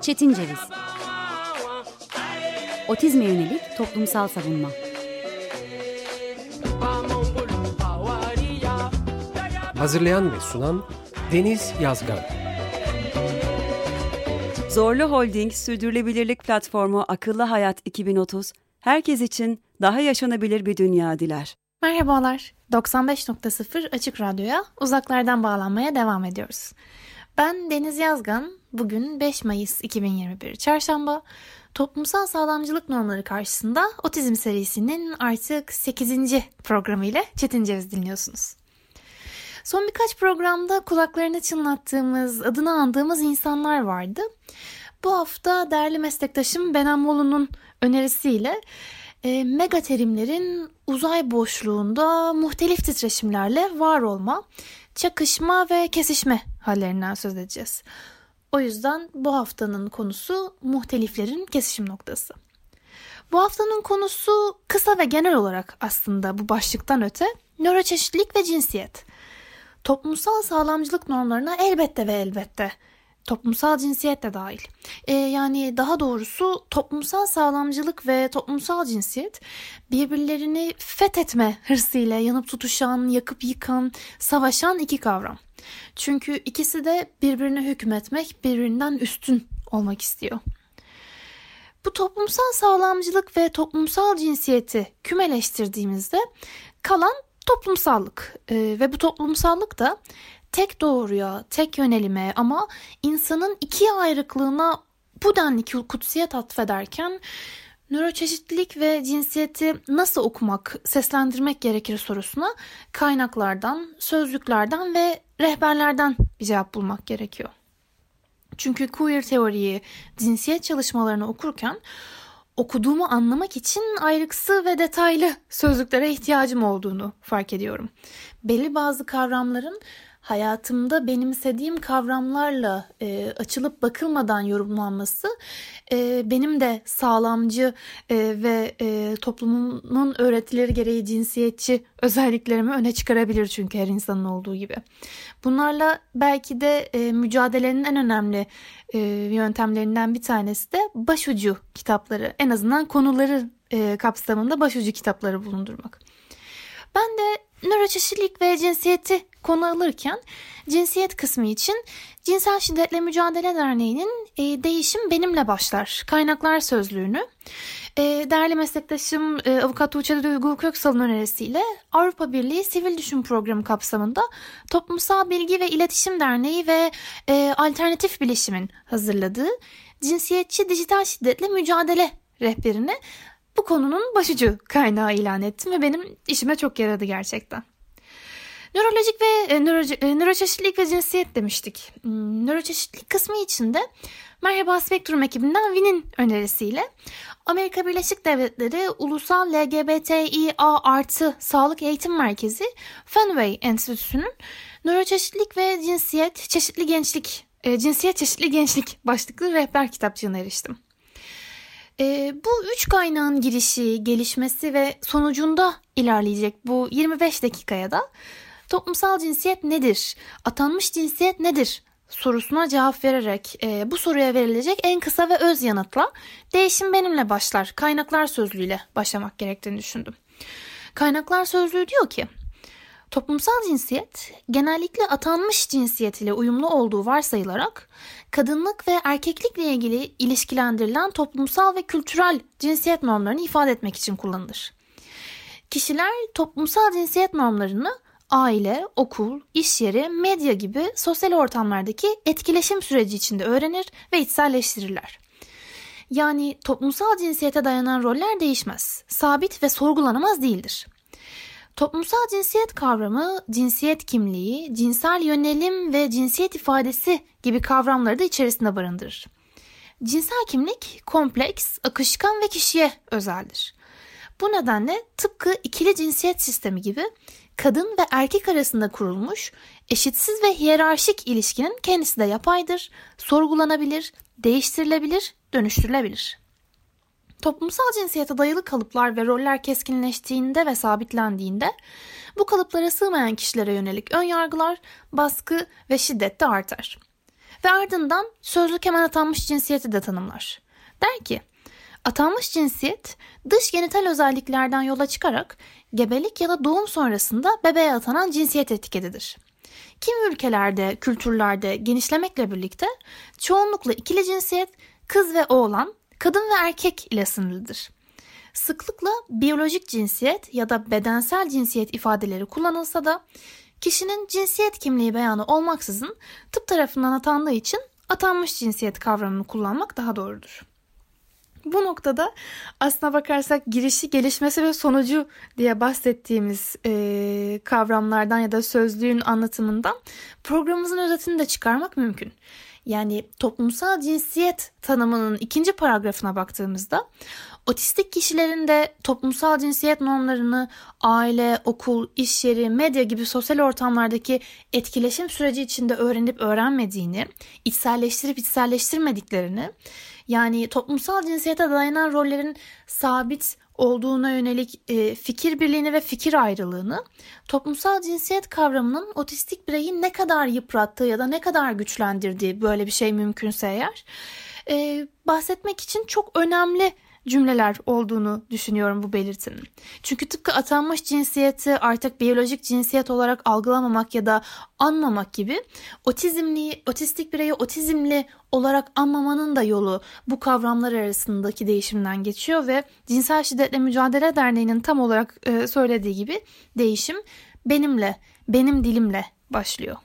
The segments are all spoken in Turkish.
Çetin Ceviz. Otizme yönelik toplumsal savunma. Hazırlayan ve sunan Deniz Yazgan. Zorlu Holding Sürdürülebilirlik Platformu Akıllı Hayat 2030, herkes için daha yaşanabilir bir dünya diler. Merhabalar, 95.0 Açık Radyo'ya uzaklardan bağlanmaya devam ediyoruz. Ben Deniz Yazgan, bugün 5 Mayıs 2021 Çarşamba, toplumsal sağlamcılık normları karşısında Otizm serisinin artık 8. programı ile Çetin Ceviz dinliyorsunuz. Son birkaç programda kulaklarını çınlattığımız, adını andığımız insanlar vardı. Bu hafta değerli meslektaşım Benem Molu'nun önerisiyle e, mega terimlerin uzay boşluğunda muhtelif titreşimlerle var olma, çakışma ve kesişme hallerinden söz edeceğiz. O yüzden bu haftanın konusu muhteliflerin kesişim noktası. Bu haftanın konusu kısa ve genel olarak aslında bu başlıktan öte nöroçeşitlilik ve cinsiyet. Toplumsal sağlamcılık normlarına elbette ve elbette toplumsal cinsiyet de dahil. Ee, yani daha doğrusu toplumsal sağlamcılık ve toplumsal cinsiyet birbirlerini fethetme hırsıyla yanıp tutuşan, yakıp yıkan, savaşan iki kavram. Çünkü ikisi de birbirine hükmetmek, birbirinden üstün olmak istiyor. Bu toplumsal sağlamcılık ve toplumsal cinsiyeti kümeleştirdiğimizde kalan toplumsallık ee, ve bu toplumsallık da tek doğruya, tek yönelime ama insanın iki ayrıklığına bu denli kutsiyet atfederken nöroçeşitlilik ve cinsiyeti nasıl okumak, seslendirmek gerekir sorusuna kaynaklardan, sözlüklerden ve rehberlerden bir cevap bulmak gerekiyor. Çünkü queer teoriyi, cinsiyet çalışmalarını okurken okuduğumu anlamak için ayrıksı ve detaylı sözlüklere ihtiyacım olduğunu fark ediyorum. Belli bazı kavramların hayatımda benimsediğim kavramlarla e, açılıp bakılmadan yorumlanması e, benim de sağlamcı e, ve e, toplumun öğretileri gereği cinsiyetçi özelliklerimi öne çıkarabilir çünkü her insanın olduğu gibi. Bunlarla belki de e, mücadelenin en önemli e, yöntemlerinden bir tanesi de başucu kitapları en azından konuları e, kapsamında başucu kitapları bulundurmak. Ben de nöroçeşitlilik ve cinsiyeti konu alırken cinsiyet kısmı için Cinsel Şiddetle Mücadele Derneği'nin e, Değişim Benimle Başlar kaynaklar sözlüğünü e, değerli meslektaşım e, Avukat Tuğçe Duygu Köksal'ın önerisiyle Avrupa Birliği Sivil Düşün Programı kapsamında Toplumsal Bilgi ve İletişim Derneği ve e, Alternatif Bilişim'in hazırladığı Cinsiyetçi Dijital Şiddetle Mücadele rehberini bu konunun başucu kaynağı ilan ettim ve benim işime çok yaradı gerçekten. Nörolojik ve e, nöro, e, nöroçeşitlilik ve cinsiyet demiştik. Hmm, nöroçeşitlilik kısmı içinde Merhaba Spektrum ekibinden Vin'in önerisiyle Amerika Birleşik Devletleri Ulusal LGBTİA artı Sağlık Eğitim Merkezi Fenway Enstitüsü'nün nöroçeşitlilik ve cinsiyet çeşitli gençlik e, cinsiyet çeşitli gençlik başlıklı rehber kitapçığına eriştim. E, bu üç kaynağın girişi, gelişmesi ve sonucunda ilerleyecek bu 25 dakikaya da toplumsal cinsiyet nedir, atanmış cinsiyet nedir sorusuna cevap vererek e, bu soruya verilecek en kısa ve öz yanıtla değişim benimle başlar kaynaklar sözlüğüyle başlamak gerektiğini düşündüm. Kaynaklar sözlüğü diyor ki Toplumsal cinsiyet genellikle atanmış cinsiyet ile uyumlu olduğu varsayılarak kadınlık ve erkeklikle ilgili ilişkilendirilen toplumsal ve kültürel cinsiyet normlarını ifade etmek için kullanılır. Kişiler toplumsal cinsiyet normlarını aile, okul, iş yeri, medya gibi sosyal ortamlardaki etkileşim süreci içinde öğrenir ve içselleştirirler. Yani toplumsal cinsiyete dayanan roller değişmez, sabit ve sorgulanamaz değildir. Toplumsal cinsiyet kavramı, cinsiyet kimliği, cinsel yönelim ve cinsiyet ifadesi gibi kavramları da içerisinde barındırır. Cinsel kimlik kompleks, akışkan ve kişiye özeldir. Bu nedenle tıpkı ikili cinsiyet sistemi gibi kadın ve erkek arasında kurulmuş eşitsiz ve hiyerarşik ilişkinin kendisi de yapaydır, sorgulanabilir, değiştirilebilir, dönüştürülebilir. Toplumsal cinsiyete dayalı kalıplar ve roller keskinleştiğinde ve sabitlendiğinde bu kalıplara sığmayan kişilere yönelik ön yargılar, baskı ve şiddet de artar. Ve ardından sözlük hemen atanmış cinsiyeti de tanımlar. Der ki, atanmış cinsiyet dış genital özelliklerden yola çıkarak gebelik ya da doğum sonrasında bebeğe atanan cinsiyet etiketidir. Kimi ülkelerde, kültürlerde genişlemekle birlikte çoğunlukla ikili cinsiyet kız ve oğlan, kadın ve erkek ile sınırlıdır. Sıklıkla biyolojik cinsiyet ya da bedensel cinsiyet ifadeleri kullanılsa da kişinin cinsiyet kimliği beyanı olmaksızın tıp tarafından atandığı için atanmış cinsiyet kavramını kullanmak daha doğrudur. Bu noktada aslına bakarsak girişi, gelişmesi ve sonucu diye bahsettiğimiz e, kavramlardan ya da sözlüğün anlatımından programımızın özetini de çıkarmak mümkün. Yani toplumsal cinsiyet tanımının ikinci paragrafına baktığımızda otistik kişilerin de toplumsal cinsiyet normlarını aile, okul, iş yeri, medya gibi sosyal ortamlardaki etkileşim süreci içinde öğrenip öğrenmediğini, içselleştirip içselleştirmediklerini, yani toplumsal cinsiyete dayanan rollerin sabit olduğuna yönelik e, fikir birliğini ve fikir ayrılığını, toplumsal cinsiyet kavramının otistik bireyi ne kadar yıprattığı ya da ne kadar güçlendirdiği böyle bir şey mümkünse eğer e, bahsetmek için çok önemli cümleler olduğunu düşünüyorum bu belirtinin. Çünkü tıpkı atanmış cinsiyeti artık biyolojik cinsiyet olarak algılamamak ya da anmamak gibi otizmli, otistik bireyi otizmli olarak anmamanın da yolu bu kavramlar arasındaki değişimden geçiyor ve Cinsel Şiddetle Mücadele Derneği'nin tam olarak e, söylediği gibi değişim benimle, benim dilimle başlıyor.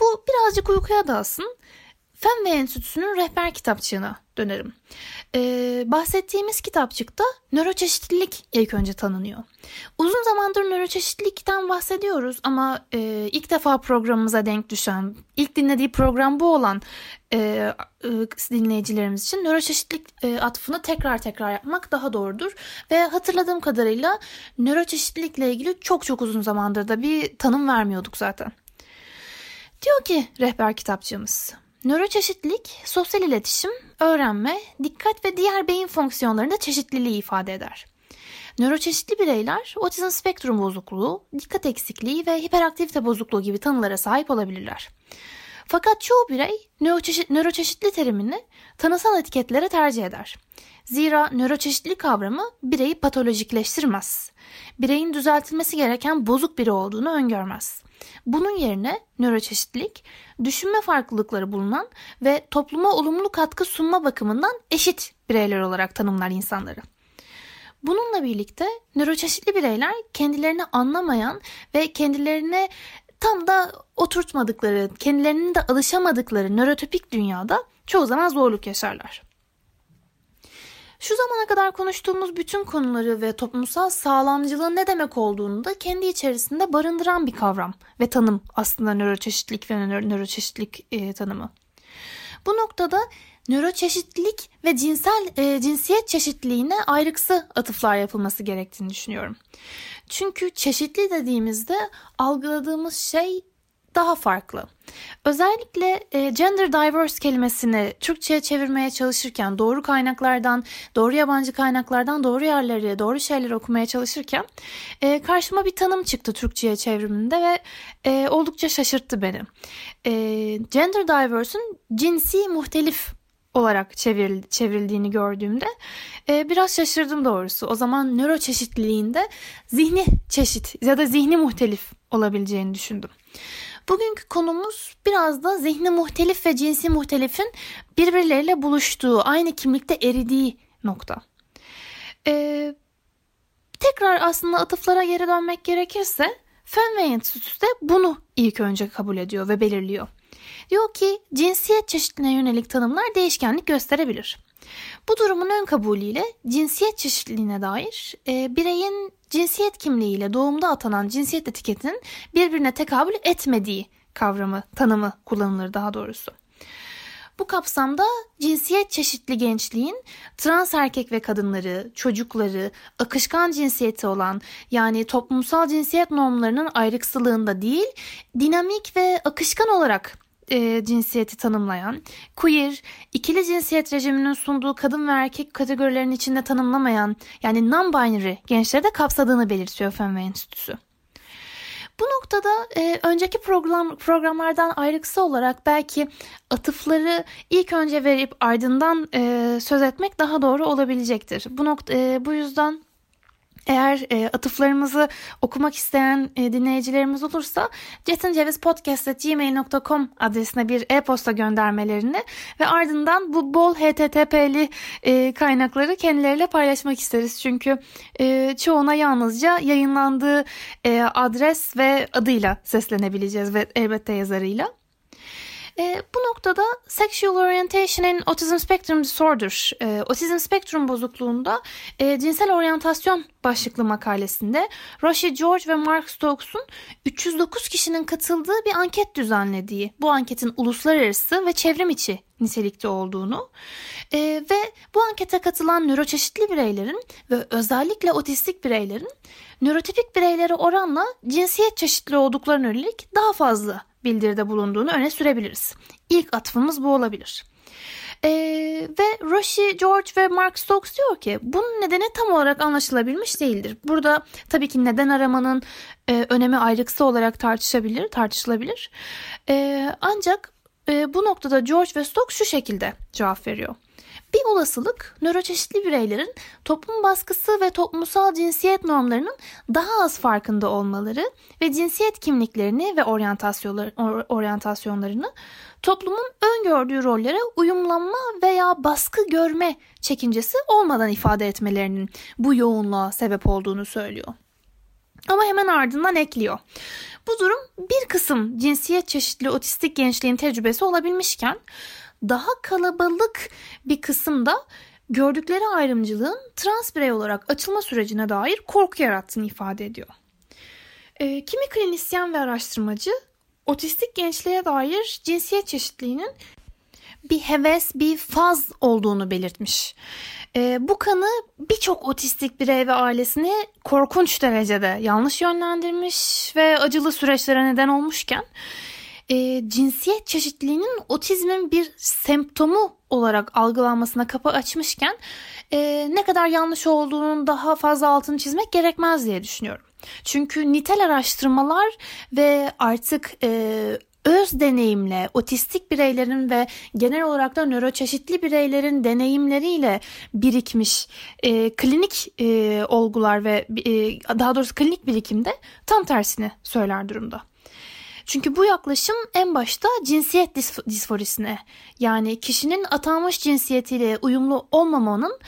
Bu birazcık uykuya dalsın. Fen ve Enstitüsü'nün rehber kitapçığına dönerim. Ee, bahsettiğimiz kitapçıkta nöroçeşitlilik ilk önce tanınıyor. Uzun zamandır nöroçeşitlilikten bahsediyoruz ama e, ilk defa programımıza denk düşen, ilk dinlediği program bu olan e, e, dinleyicilerimiz için nöroçeşitlilik e, atfını tekrar tekrar yapmak daha doğrudur. Ve hatırladığım kadarıyla nöroçeşitlilikle ilgili çok çok uzun zamandır da bir tanım vermiyorduk zaten. Diyor ki rehber kitapçığımız, Nöroçeşitlilik, sosyal iletişim, öğrenme, dikkat ve diğer beyin fonksiyonlarında çeşitliliği ifade eder. Nöroçeşitli bireyler otizm spektrum bozukluğu, dikkat eksikliği ve hiperaktivite bozukluğu gibi tanılara sahip olabilirler. Fakat çoğu birey nöroçeşit, nöroçeşitli terimini tanısal etiketlere tercih eder. Zira nöroçeşitli kavramı bireyi patolojikleştirmez. Bireyin düzeltilmesi gereken bozuk biri olduğunu öngörmez. Bunun yerine nöroçeşitlilik, düşünme farklılıkları bulunan ve topluma olumlu katkı sunma bakımından eşit bireyler olarak tanımlar insanları. Bununla birlikte nöroçeşitli bireyler kendilerini anlamayan ve kendilerine tam da oturtmadıkları, kendilerinin de alışamadıkları nörotipik dünyada çoğu zaman zorluk yaşarlar. Şu zamana kadar konuştuğumuz bütün konuları ve toplumsal sağlamcılığın ne demek olduğunu da kendi içerisinde barındıran bir kavram ve tanım aslında nöroçeşitlilik ve nö nöroçeşitlilik e, tanımı. Bu noktada nöroçeşitlilik ve cinsel e, cinsiyet çeşitliliğine ayrıksı atıflar yapılması gerektiğini düşünüyorum. Çünkü çeşitli dediğimizde algıladığımız şey daha farklı. Özellikle e, gender diverse kelimesini Türkçe'ye çevirmeye çalışırken doğru kaynaklardan, doğru yabancı kaynaklardan doğru yerleri, doğru şeyleri okumaya çalışırken e, karşıma bir tanım çıktı Türkçe'ye çevriminde ve e, oldukça şaşırttı beni. Gender diverse'ün cinsi muhtelif olarak çevril, çevrildiğini gördüğümde e, biraz şaşırdım doğrusu. O zaman nöro çeşitliliğinde zihni çeşit ya da zihni muhtelif olabileceğini düşündüm. Bugünkü konumuz biraz da zihni muhtelif ve cinsi muhtelifin birbirleriyle buluştuğu, aynı kimlikte eridiği nokta. Ee, tekrar aslında atıflara geri dönmek gerekirse Fenway Enstitüsü de bunu ilk önce kabul ediyor ve belirliyor. Diyor ki cinsiyet çeşitliliğine yönelik tanımlar değişkenlik gösterebilir. Bu durumun ön kabulüyle cinsiyet çeşitliliğine dair e, bireyin cinsiyet kimliğiyle doğumda atanan cinsiyet etiketinin birbirine tekabül etmediği kavramı, tanımı kullanılır daha doğrusu. Bu kapsamda cinsiyet çeşitli gençliğin trans erkek ve kadınları, çocukları, akışkan cinsiyeti olan yani toplumsal cinsiyet normlarının ayrıksılığında değil, dinamik ve akışkan olarak e, cinsiyeti tanımlayan, queer, ikili cinsiyet rejiminin sunduğu kadın ve erkek kategorilerinin içinde tanımlamayan yani non-binary gençleri de kapsadığını belirtiyor Fenway Enstitüsü. Bu noktada e, önceki program programlardan ayrıksı olarak belki atıfları ilk önce verip ardından e, söz etmek daha doğru olabilecektir. Bu nokta e, bu yüzden eğer e, atıflarımızı okumak isteyen e, dinleyicilerimiz olursa cetincevizpodcast.gmail.com adresine bir e-posta göndermelerini ve ardından bu bol HTTP'li e, kaynakları kendileriyle paylaşmak isteriz. Çünkü e, çoğuna yalnızca yayınlandığı e, adres ve adıyla seslenebileceğiz ve elbette yazarıyla. E, bu noktada Sexual Orientation in Autism Spectrum Disorder, e, otizm spektrum bozukluğunda e, cinsel oryantasyon başlıklı makalesinde Roshi George ve Mark Stokes'un 309 kişinin katıldığı bir anket düzenlediği, bu anketin uluslararası ve çevrim içi nitelikte olduğunu e, ve bu ankete katılan nöroçeşitli bireylerin ve özellikle otistik bireylerin nörotipik bireylere oranla cinsiyet çeşitli olduklarına yönelik daha fazla bildiride bulunduğunu öne sürebiliriz. İlk atfımız bu olabilir. Ee, ve Roshi, George ve Mark Stokes diyor ki bunun nedeni tam olarak anlaşılabilmiş değildir. Burada tabii ki neden aramanın e, önemi ayrıksı olarak tartışabilir, tartışılabilir. E, ancak e, bu noktada George ve Stokes şu şekilde cevap veriyor. Bir olasılık nöroçeşitli bireylerin toplum baskısı ve toplumsal cinsiyet normlarının daha az farkında olmaları ve cinsiyet kimliklerini ve oryantasyonlarını toplumun öngördüğü rollere uyumlanma veya baskı görme çekincesi olmadan ifade etmelerinin bu yoğunluğa sebep olduğunu söylüyor. Ama hemen ardından ekliyor. Bu durum bir kısım cinsiyet çeşitli otistik gençliğin tecrübesi olabilmişken daha kalabalık bir kısımda gördükleri ayrımcılığın trans birey olarak açılma sürecine dair korku yarattığını ifade ediyor. E, kimi klinisyen ve araştırmacı otistik gençliğe dair cinsiyet çeşitliliğinin bir heves, bir faz olduğunu belirtmiş. E, bu kanı birçok otistik birey ve ailesini korkunç derecede yanlış yönlendirmiş ve acılı süreçlere neden olmuşken e, cinsiyet çeşitliliğinin otizmin bir semptomu olarak algılanmasına kapı açmışken e, ne kadar yanlış olduğunun daha fazla altını çizmek gerekmez diye düşünüyorum. Çünkü nitel araştırmalar ve artık e, öz deneyimle otistik bireylerin ve genel olarak da nöroçeşitli bireylerin deneyimleriyle birikmiş e, klinik e, olgular ve e, daha doğrusu klinik birikimde tam tersini söyler durumda. Çünkü bu yaklaşım en başta cinsiyet disforisine yani kişinin atanmış cinsiyetiyle uyumlu olmamanın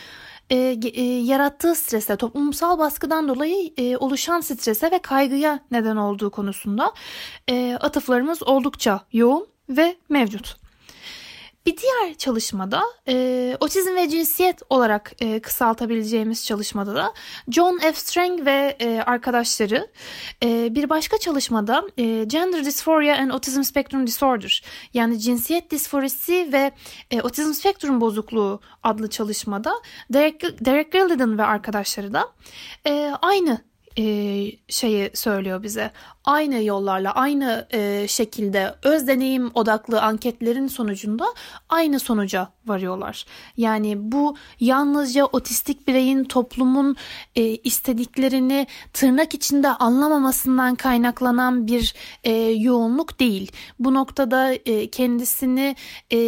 e, e, yarattığı strese, toplumsal baskıdan dolayı e, oluşan strese ve kaygıya neden olduğu konusunda e, atıflarımız oldukça yoğun ve mevcut. Bir diğer çalışmada e, otizm ve cinsiyet olarak e, kısaltabileceğimiz çalışmada da John F. Strang ve e, arkadaşları e, bir başka çalışmada e, Gender Dysphoria and Autism Spectrum Disorder yani cinsiyet disforisi ve e, otizm spektrum bozukluğu adlı çalışmada Derek, Derek Gillidan ve arkadaşları da e, aynı e, şeyi söylüyor bize. Aynı yollarla, aynı e, şekilde öz deneyim odaklı anketlerin sonucunda aynı sonuca varıyorlar. Yani bu yalnızca otistik bireyin toplumun e, istediklerini tırnak içinde anlamamasından kaynaklanan bir e, yoğunluk değil. Bu noktada e, kendisini e,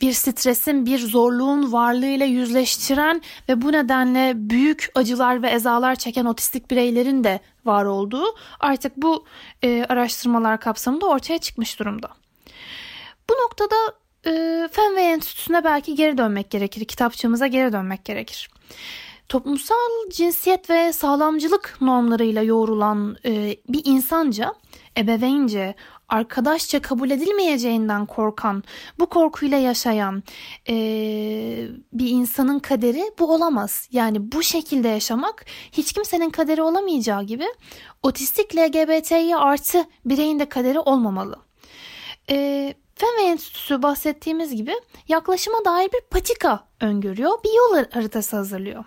bir stresin, bir zorluğun varlığıyla yüzleştiren ve bu nedenle büyük acılar ve ezalar çeken otistik bireylerin de var olduğu artık bu e, araştırmalar kapsamında ortaya çıkmış durumda. Bu noktada e, Fenway Enstitüsü'ne belki geri dönmek gerekir, kitapçığımıza geri dönmek gerekir. Toplumsal cinsiyet ve sağlamcılık normlarıyla yoğrulan e, bir insanca, ebeveynce, arkadaşça kabul edilmeyeceğinden korkan, bu korkuyla yaşayan e, bir insanın kaderi bu olamaz. Yani bu şekilde yaşamak hiç kimsenin kaderi olamayacağı gibi otistik LGBTİ artı bireyin de kaderi olmamalı. E, Fenway Enstitüsü bahsettiğimiz gibi yaklaşıma dair bir patika öngörüyor, bir yol haritası hazırlıyor.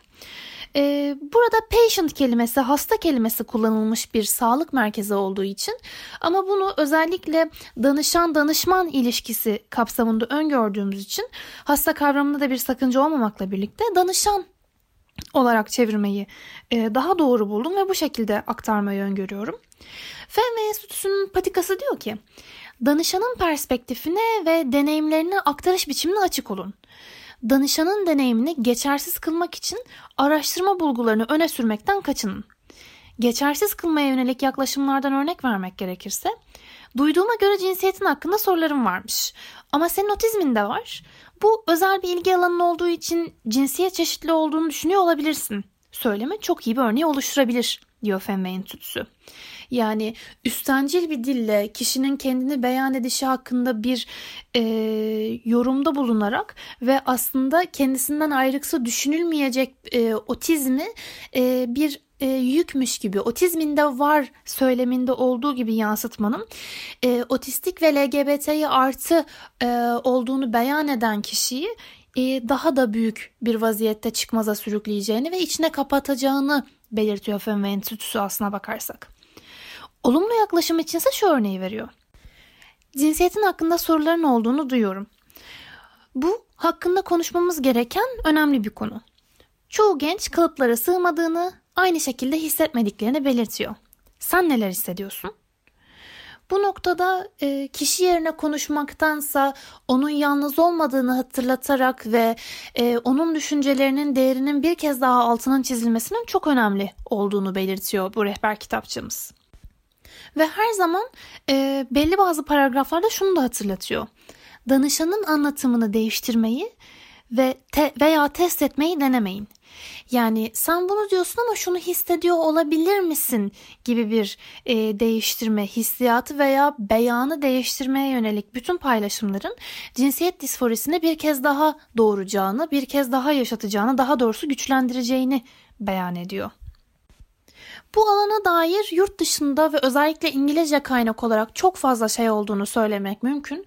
Ee, burada patient kelimesi, hasta kelimesi kullanılmış bir sağlık merkezi olduğu için ama bunu özellikle danışan-danışman ilişkisi kapsamında öngördüğümüz için hasta kavramında da bir sakınca olmamakla birlikte danışan olarak çevirmeyi e, daha doğru buldum ve bu şekilde aktarmayı öngörüyorum. Fenway Enstitüsü'nün patikası diyor ki, danışanın perspektifine ve deneyimlerine aktarış biçimine açık olun. Danışanın deneyimini geçersiz kılmak için araştırma bulgularını öne sürmekten kaçının. Geçersiz kılmaya yönelik yaklaşımlardan örnek vermek gerekirse, duyduğuma göre cinsiyetin hakkında sorularım varmış. Ama senin otizmin de var. Bu özel bir ilgi alanın olduğu için cinsiyet çeşitli olduğunu düşünüyor olabilirsin. Söyleme çok iyi bir örneği oluşturabilir diyor Fenway Enstitüsü. Yani üstencil bir dille kişinin kendini beyan edişi hakkında bir e, yorumda bulunarak ve aslında kendisinden ayrıksı düşünülmeyecek e, otizmi e, bir e, yükmüş gibi otizminde var söyleminde olduğu gibi yansıtmanın e, otistik ve LGBT'yi artı e, olduğunu beyan eden kişiyi e, daha da büyük bir vaziyette çıkmaza sürükleyeceğini ve içine kapatacağını belirtiyor Fenway Enstitüsü aslına bakarsak. Olumlu yaklaşım içinse şu örneği veriyor. Cinsiyetin hakkında soruların olduğunu duyuyorum. Bu hakkında konuşmamız gereken önemli bir konu. Çoğu genç kalıplara sığmadığını, aynı şekilde hissetmediklerini belirtiyor. Sen neler hissediyorsun? Bu noktada e, kişi yerine konuşmaktansa onun yalnız olmadığını hatırlatarak ve e, onun düşüncelerinin değerinin bir kez daha altının çizilmesinin çok önemli olduğunu belirtiyor bu rehber kitapçımız. Ve her zaman e, belli bazı paragraflarda şunu da hatırlatıyor. Danışanın anlatımını değiştirmeyi ve te veya test etmeyi denemeyin. Yani sen bunu diyorsun ama şunu hissediyor olabilir misin gibi bir e, değiştirme, hissiyatı veya beyanı değiştirmeye yönelik bütün paylaşımların cinsiyet disforisini bir kez daha doğuracağını, bir kez daha yaşatacağını, daha doğrusu güçlendireceğini beyan ediyor. Bu alana dair yurt dışında ve özellikle İngilizce kaynak olarak çok fazla şey olduğunu söylemek mümkün.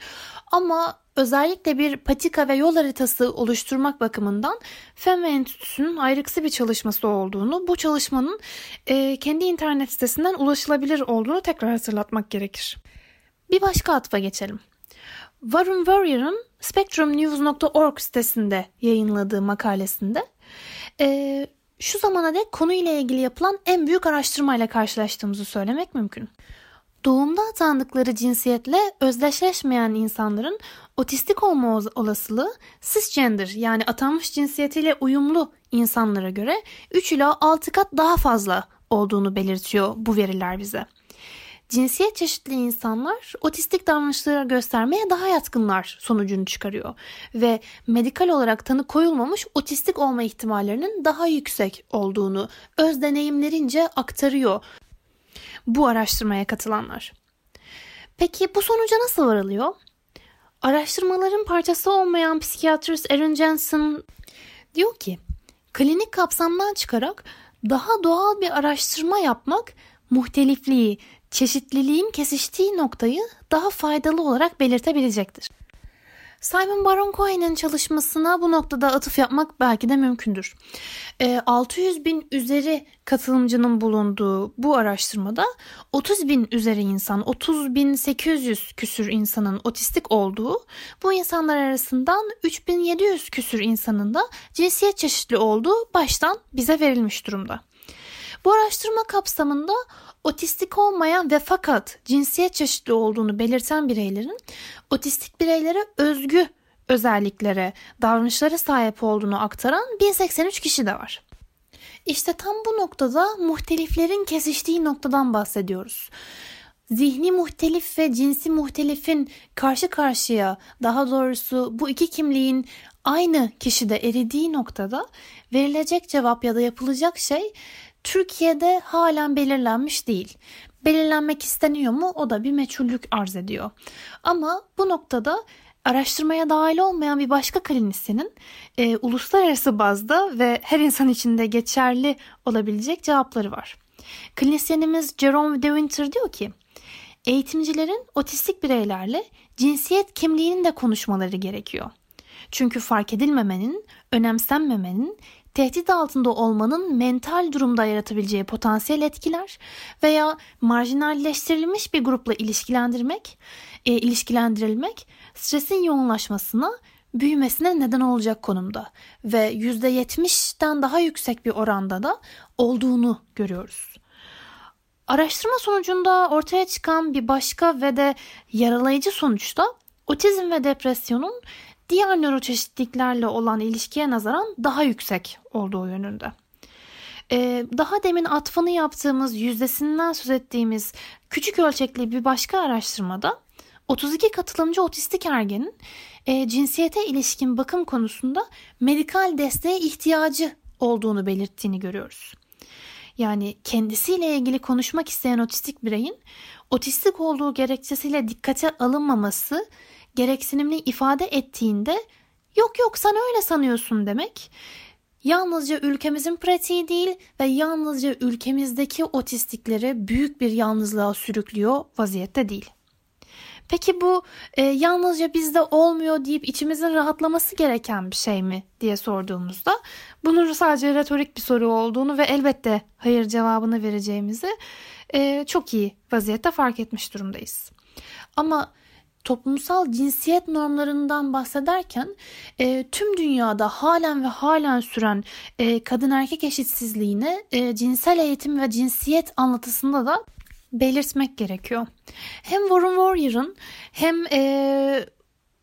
Ama özellikle bir patika ve yol haritası oluşturmak bakımından FEMA Enstitüsü'nün ayrıksı bir çalışması olduğunu, bu çalışmanın e, kendi internet sitesinden ulaşılabilir olduğunu tekrar hatırlatmak gerekir. Bir başka atfa geçelim. Warren Warrior'ın spectrumnews.org sitesinde yayınladığı makalesinde e, şu zamana dek konuyla ilgili yapılan en büyük araştırmayla karşılaştığımızı söylemek mümkün. Doğumda atandıkları cinsiyetle özdeşleşmeyen insanların otistik olma olasılığı cisgender yani atanmış cinsiyetiyle uyumlu insanlara göre 3 ila 6 kat daha fazla olduğunu belirtiyor bu veriler bize. Cinsiyet çeşitli insanlar otistik davranışları göstermeye daha yatkınlar sonucunu çıkarıyor ve medikal olarak tanı koyulmamış otistik olma ihtimallerinin daha yüksek olduğunu öz deneyimlerince aktarıyor bu araştırmaya katılanlar. Peki bu sonuca nasıl varılıyor? Araştırmaların parçası olmayan psikiyatrist Erin Jensen diyor ki, klinik kapsamdan çıkarak daha doğal bir araştırma yapmak muhtelifliği, çeşitliliğin kesiştiği noktayı daha faydalı olarak belirtebilecektir. Simon Baron Cohen'in çalışmasına bu noktada atıf yapmak belki de mümkündür. E, ee, 600 bin üzeri katılımcının bulunduğu bu araştırmada 30 bin üzeri insan, 30 bin 800 küsür insanın otistik olduğu, bu insanlar arasından 3700 küsür insanın da cinsiyet çeşitli olduğu baştan bize verilmiş durumda. Bu araştırma kapsamında otistik olmayan ve fakat cinsiyet çeşitli olduğunu belirten bireylerin otistik bireylere özgü özelliklere, davranışlara sahip olduğunu aktaran 1083 kişi de var. İşte tam bu noktada muhteliflerin kesiştiği noktadan bahsediyoruz. Zihni muhtelif ve cinsi muhtelifin karşı karşıya daha doğrusu bu iki kimliğin aynı kişide eridiği noktada verilecek cevap ya da yapılacak şey Türkiye'de halen belirlenmiş değil. Belirlenmek isteniyor mu o da bir meçhullük arz ediyor. Ama bu noktada araştırmaya dahil olmayan bir başka klinisyenin e, uluslararası bazda ve her insan için de geçerli olabilecek cevapları var. Klinisyenimiz Jerome De Winter diyor ki, eğitimcilerin otistik bireylerle cinsiyet kimliğinin de konuşmaları gerekiyor. Çünkü fark edilmemenin, önemsenmemenin, tehdit altında olmanın mental durumda yaratabileceği potansiyel etkiler veya marjinalleştirilmiş bir grupla ilişkilendirmek, e, ilişkilendirilmek stresin yoğunlaşmasına, büyümesine neden olacak konumda ve %70'den daha yüksek bir oranda da olduğunu görüyoruz. Araştırma sonucunda ortaya çıkan bir başka ve de yaralayıcı sonuçta otizm ve depresyonun diğer nöroçeşitliklerle olan ilişkiye nazaran daha yüksek olduğu yönünde. Ee, daha demin atfını yaptığımız yüzdesinden söz ettiğimiz küçük ölçekli bir başka araştırmada 32 katılımcı otistik ergenin e, cinsiyete ilişkin bakım konusunda medikal desteğe ihtiyacı olduğunu belirttiğini görüyoruz. Yani kendisiyle ilgili konuşmak isteyen otistik bireyin otistik olduğu gerekçesiyle dikkate alınmaması gereksinimli ifade ettiğinde yok yok sen öyle sanıyorsun demek yalnızca ülkemizin pratiği değil ve yalnızca ülkemizdeki otistikleri büyük bir yalnızlığa sürüklüyor vaziyette değil. Peki bu e, yalnızca bizde olmuyor deyip içimizin rahatlaması gereken bir şey mi diye sorduğumuzda bunun sadece retorik bir soru olduğunu ve elbette hayır cevabını vereceğimizi e, çok iyi vaziyette fark etmiş durumdayız. Ama toplumsal cinsiyet normlarından bahsederken e, tüm dünyada halen ve halen süren e, kadın erkek eşitsizliğine e, cinsel eğitim ve cinsiyet anlatısında da belirtmek gerekiyor. Hem Warren Warrior'ın hem e,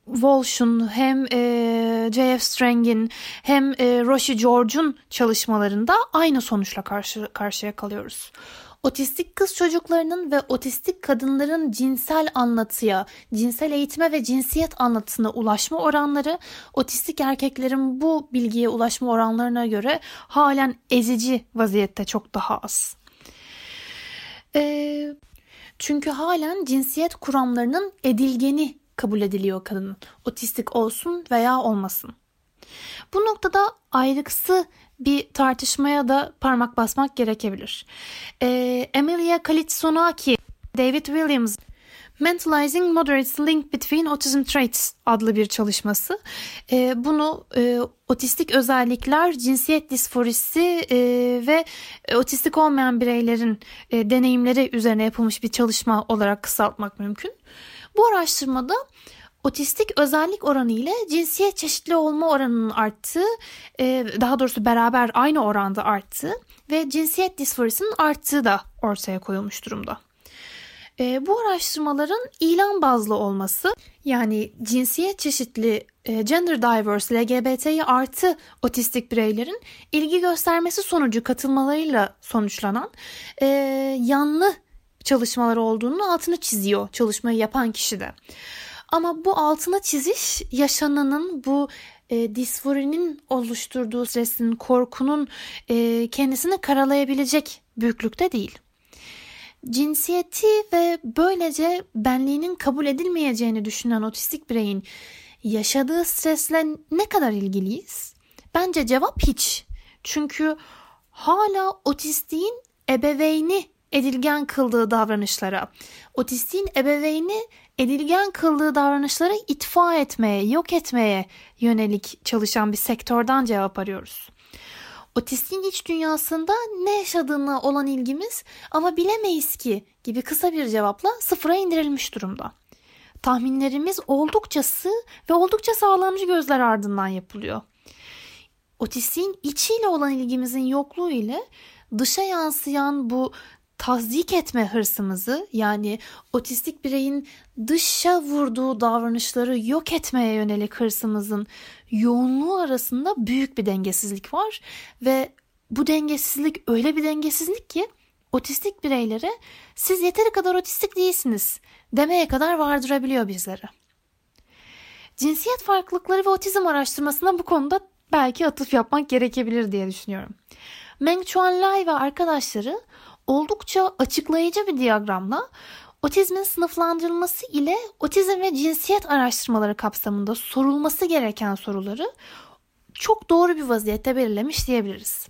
Walsh'un hem e, J.F. Strang'in hem e, Roshi George'un çalışmalarında aynı sonuçla karşı karşıya kalıyoruz. Otistik kız çocuklarının ve otistik kadınların cinsel anlatıya, cinsel eğitime ve cinsiyet anlatısına ulaşma oranları otistik erkeklerin bu bilgiye ulaşma oranlarına göre halen ezici vaziyette çok daha az. E, çünkü halen cinsiyet kuramlarının edilgeni kabul ediliyor kadının. Otistik olsun veya olmasın. Bu noktada ayrıksı bir tartışmaya da parmak basmak gerekebilir. E, Emilia Kalitsonaki, David Williams Mentalizing Moderate's Link Between Autism Traits adlı bir çalışması. E, bunu e, otistik özellikler, cinsiyet disforisi e, ve otistik olmayan bireylerin e, deneyimleri üzerine yapılmış bir çalışma olarak kısaltmak mümkün. Bu araştırmada otistik özellik oranı ile cinsiyet çeşitli olma oranının arttığı, e, daha doğrusu beraber aynı oranda arttığı ve cinsiyet disforisinin arttığı da ortaya koyulmuş durumda. E, bu araştırmaların ilan bazlı olması yani cinsiyet çeşitli e, gender diverse LGBT'yi artı otistik bireylerin ilgi göstermesi sonucu katılmalarıyla sonuçlanan e, yanlı çalışmalar olduğunu altını çiziyor çalışmayı yapan kişi de. Ama bu altına çiziş yaşananın bu e, disforinin oluşturduğu stresin, korkunun e, kendisini karalayabilecek büyüklükte değil cinsiyeti ve böylece benliğinin kabul edilmeyeceğini düşünen otistik bireyin yaşadığı stresle ne kadar ilgiliyiz? Bence cevap hiç. Çünkü hala otistiğin ebeveyni edilgen kıldığı davranışlara, otistiğin ebeveyni edilgen kıldığı davranışları itfa etmeye, yok etmeye yönelik çalışan bir sektörden cevap arıyoruz. Otistin iç dünyasında ne yaşadığına olan ilgimiz ama bilemeyiz ki gibi kısa bir cevapla sıfıra indirilmiş durumda. Tahminlerimiz oldukça sığ ve oldukça sağlamcı gözler ardından yapılıyor. Otistin içiyle olan ilgimizin yokluğu ile dışa yansıyan bu tasdik etme hırsımızı yani otistik bireyin dışa vurduğu davranışları yok etmeye yönelik hırsımızın yoğunluğu arasında büyük bir dengesizlik var ve bu dengesizlik öyle bir dengesizlik ki otistik bireylere siz yeteri kadar otistik değilsiniz demeye kadar vardırabiliyor bizlere. Cinsiyet farklılıkları ve otizm araştırmasına bu konuda belki atıf yapmak gerekebilir diye düşünüyorum. Meng Chuan Lai ve arkadaşları oldukça açıklayıcı bir diyagramla otizmin sınıflandırılması ile otizm ve cinsiyet araştırmaları kapsamında sorulması gereken soruları çok doğru bir vaziyette belirlemiş diyebiliriz.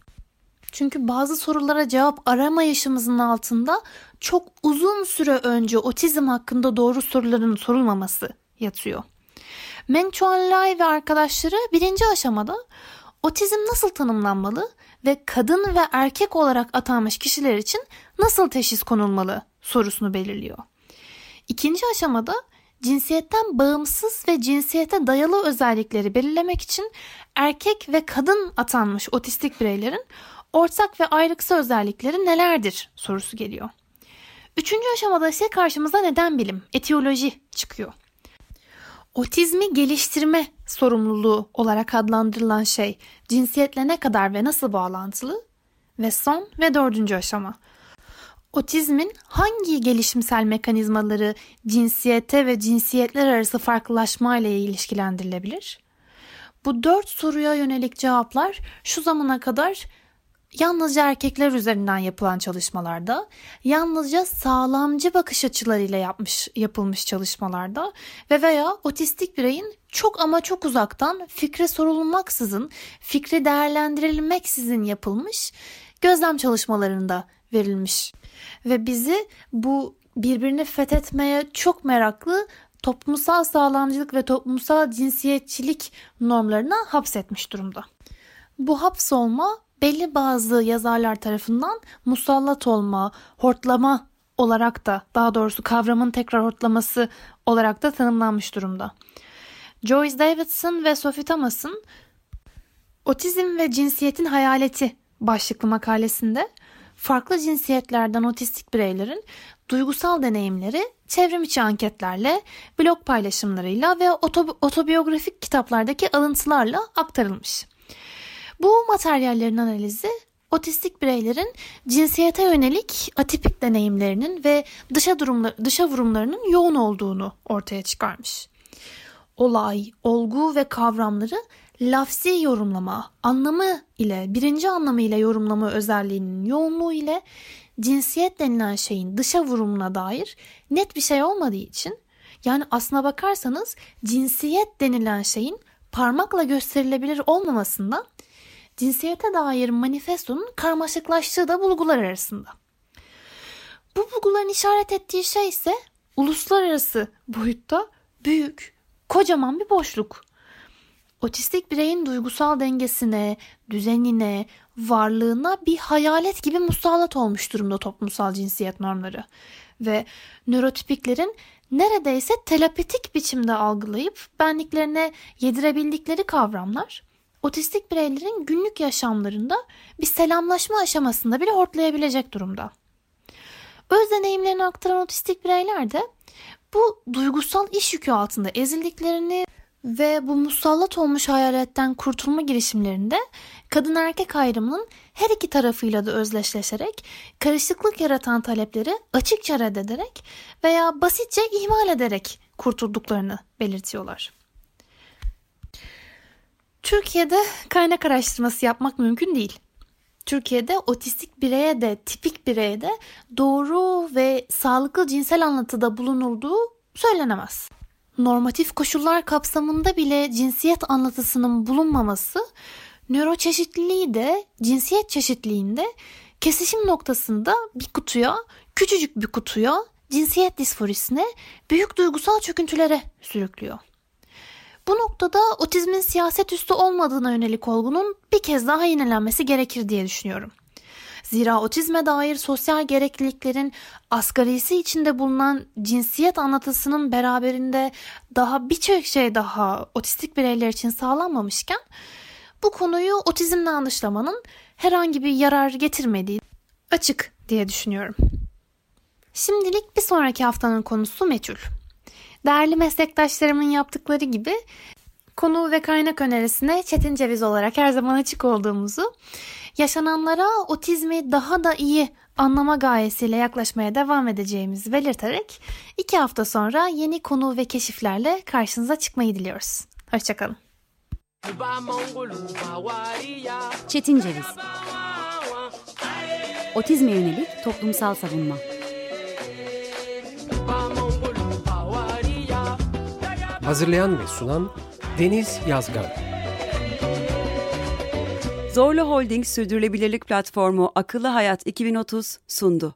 Çünkü bazı sorulara cevap aramayışımızın altında çok uzun süre önce otizm hakkında doğru soruların sorulmaması yatıyor. Meng Chuan Lai ve arkadaşları birinci aşamada otizm nasıl tanımlanmalı ve kadın ve erkek olarak atanmış kişiler için nasıl teşhis konulmalı sorusunu belirliyor. İkinci aşamada cinsiyetten bağımsız ve cinsiyete dayalı özellikleri belirlemek için erkek ve kadın atanmış otistik bireylerin ortak ve ayrıksı özellikleri nelerdir sorusu geliyor. Üçüncü aşamada ise karşımıza neden bilim, etiyoloji çıkıyor. Otizmi geliştirme sorumluluğu olarak adlandırılan şey cinsiyetle ne kadar ve nasıl bağlantılı? Ve son ve dördüncü aşama. Otizmin hangi gelişimsel mekanizmaları cinsiyete ve cinsiyetler arası farklılaşma ile ilişkilendirilebilir? Bu dört soruya yönelik cevaplar şu zamana kadar yalnızca erkekler üzerinden yapılan çalışmalarda, yalnızca sağlamcı bakış açılarıyla yapmış yapılmış çalışmalarda ve veya otistik bireyin çok ama çok uzaktan fikre sorulmaksızın, fikri değerlendirilmeksizin yapılmış gözlem çalışmalarında verilmiş. Ve bizi bu birbirini fethetmeye çok meraklı toplumsal sağlamcılık ve toplumsal cinsiyetçilik normlarına hapsetmiş durumda. Bu hapsolma belli bazı yazarlar tarafından musallat olma, hortlama olarak da daha doğrusu kavramın tekrar hortlaması olarak da tanımlanmış durumda. Joyce Davidson ve Sophie Thomas'ın Otizm ve Cinsiyetin Hayaleti başlıklı makalesinde farklı cinsiyetlerden otistik bireylerin duygusal deneyimleri çevrim içi anketlerle, blog paylaşımlarıyla ve otobiyografik kitaplardaki alıntılarla aktarılmış. Bu materyallerin analizi otistik bireylerin cinsiyete yönelik atipik deneyimlerinin ve dışa durumlar, dışa vurumlarının yoğun olduğunu ortaya çıkarmış. Olay, olgu ve kavramları lafsi yorumlama, anlamı ile, birinci anlamı ile yorumlama özelliğinin yoğunluğu ile cinsiyet denilen şeyin dışa vurumuna dair net bir şey olmadığı için yani aslına bakarsanız cinsiyet denilen şeyin parmakla gösterilebilir olmamasından cinsiyete dair manifestonun karmaşıklaştığı da bulgular arasında. Bu bulguların işaret ettiği şey ise uluslararası boyutta büyük, kocaman bir boşluk. Otistik bireyin duygusal dengesine, düzenine, varlığına bir hayalet gibi musallat olmuş durumda toplumsal cinsiyet normları. Ve nörotipiklerin neredeyse telepatik biçimde algılayıp benliklerine yedirebildikleri kavramlar otistik bireylerin günlük yaşamlarında bir selamlaşma aşamasında bile hortlayabilecek durumda. Öz deneyimlerini aktaran otistik bireyler de bu duygusal iş yükü altında ezildiklerini ve bu musallat olmuş hayaletten kurtulma girişimlerinde kadın erkek ayrımının her iki tarafıyla da özdeşleşerek karışıklık yaratan talepleri açıkça reddederek veya basitçe ihmal ederek kurtulduklarını belirtiyorlar. Türkiye'de kaynak araştırması yapmak mümkün değil. Türkiye'de otistik bireye de tipik bireye de doğru ve sağlıklı cinsel anlatıda bulunulduğu söylenemez. Normatif koşullar kapsamında bile cinsiyet anlatısının bulunmaması nöroçeşitliliği de cinsiyet çeşitliliğinde kesişim noktasında bir kutuya, küçücük bir kutuya, cinsiyet disforisine, büyük duygusal çöküntülere sürüklüyor. Bu noktada otizmin siyaset üstü olmadığına yönelik olgunun bir kez daha yenilenmesi gerekir diye düşünüyorum. Zira otizme dair sosyal gerekliliklerin asgarisi içinde bulunan cinsiyet anlatısının beraberinde daha birçok şey daha otistik bireyler için sağlanmamışken bu konuyu otizmle anlaşlamanın herhangi bir yarar getirmediği açık diye düşünüyorum. Şimdilik bir sonraki haftanın konusu meçhul. Değerli meslektaşlarımın yaptıkları gibi konu ve kaynak önerisine Çetin Ceviz olarak her zaman açık olduğumuzu, yaşananlara otizmi daha da iyi anlama gayesiyle yaklaşmaya devam edeceğimizi belirterek iki hafta sonra yeni konu ve keşiflerle karşınıza çıkmayı diliyoruz. Hoşçakalın. Çetin Ceviz Otizme yönelik toplumsal savunma Hazırlayan ve sunan Deniz Yazgan. Zorlu Holding Sürdürülebilirlik Platformu Akıllı Hayat 2030 sundu.